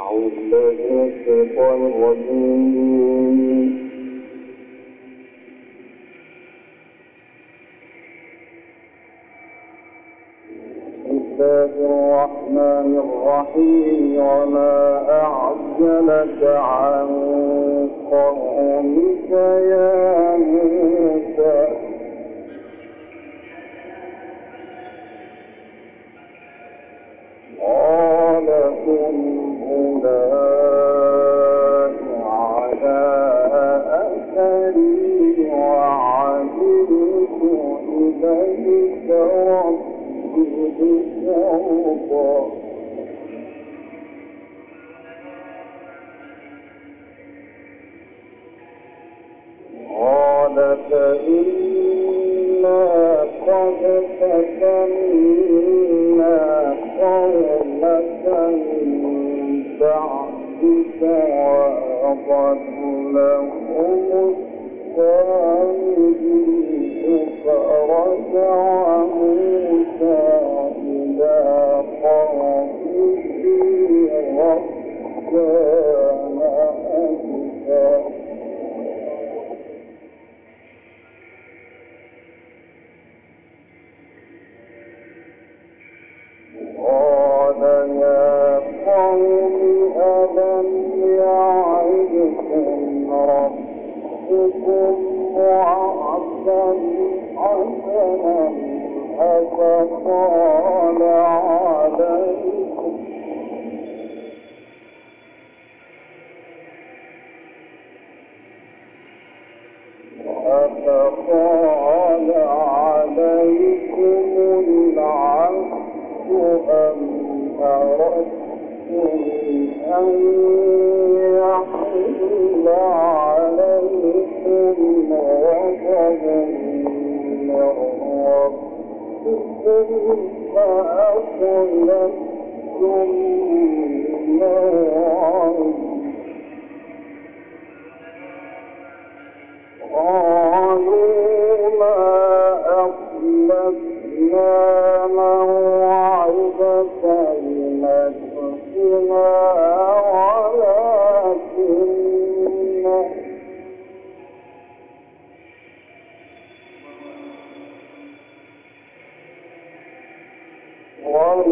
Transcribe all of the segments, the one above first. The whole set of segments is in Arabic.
أعوذ الله الرحمن الرحيم. وما أعجلك عن قومك يا لترضى قال فإنا قد فتنا قومك من بعدك وأضلهم السامرين فرجع موسى إلى قومه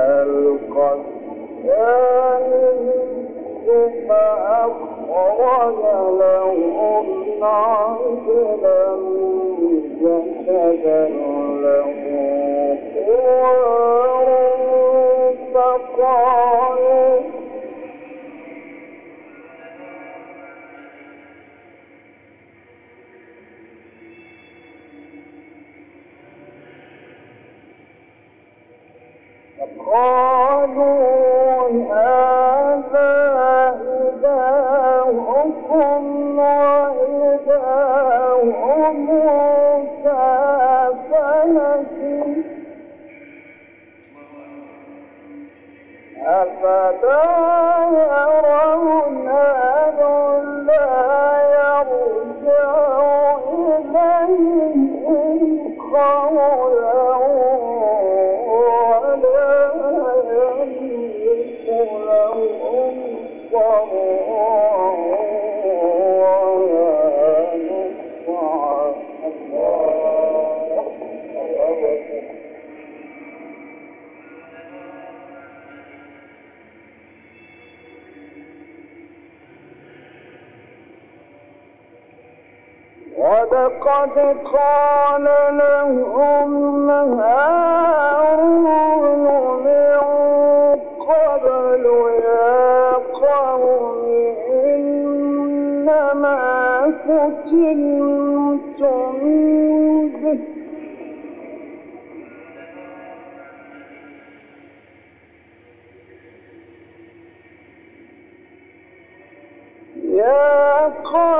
كذلك ألقى الثاني فأخرج لهم عجلا جسدا له خوار فقالوا قالوا ولقد قال لهم هارون من قبل يا قوم إنما فتنتم به يا قوم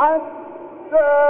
حتى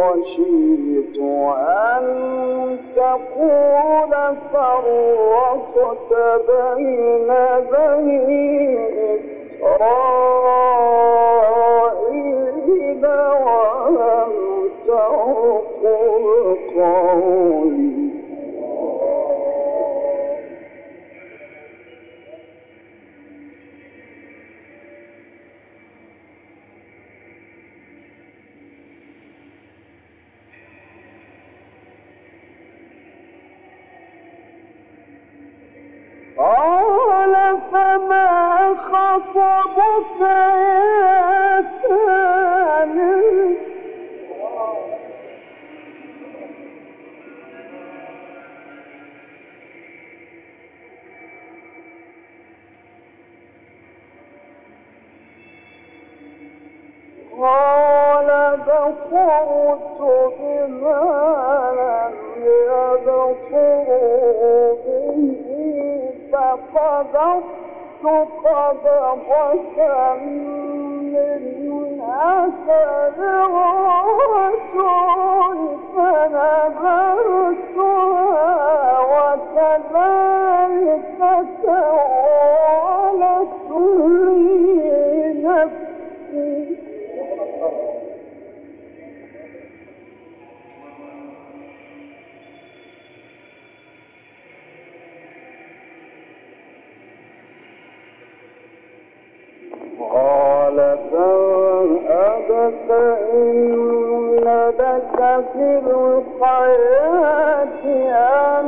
خشيت أن تقول فرقت بين بني قال بصرت Çok fazla başka فاذهب فإن لك في الحياة أن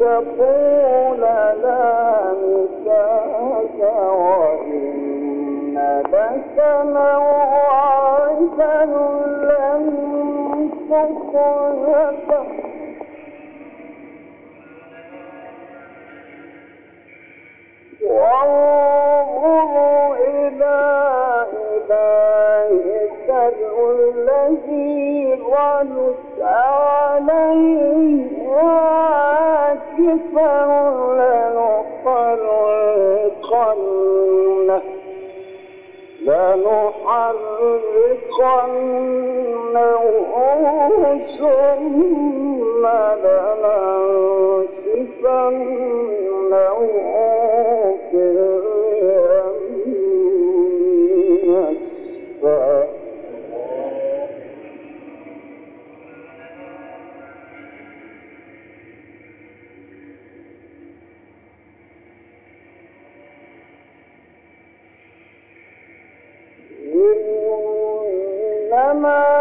تقول لا مساس وإن لك موعدا لن تخلفه وانظروا إلى لنحرقنه لنحرقنه ثم لننسفنه إنما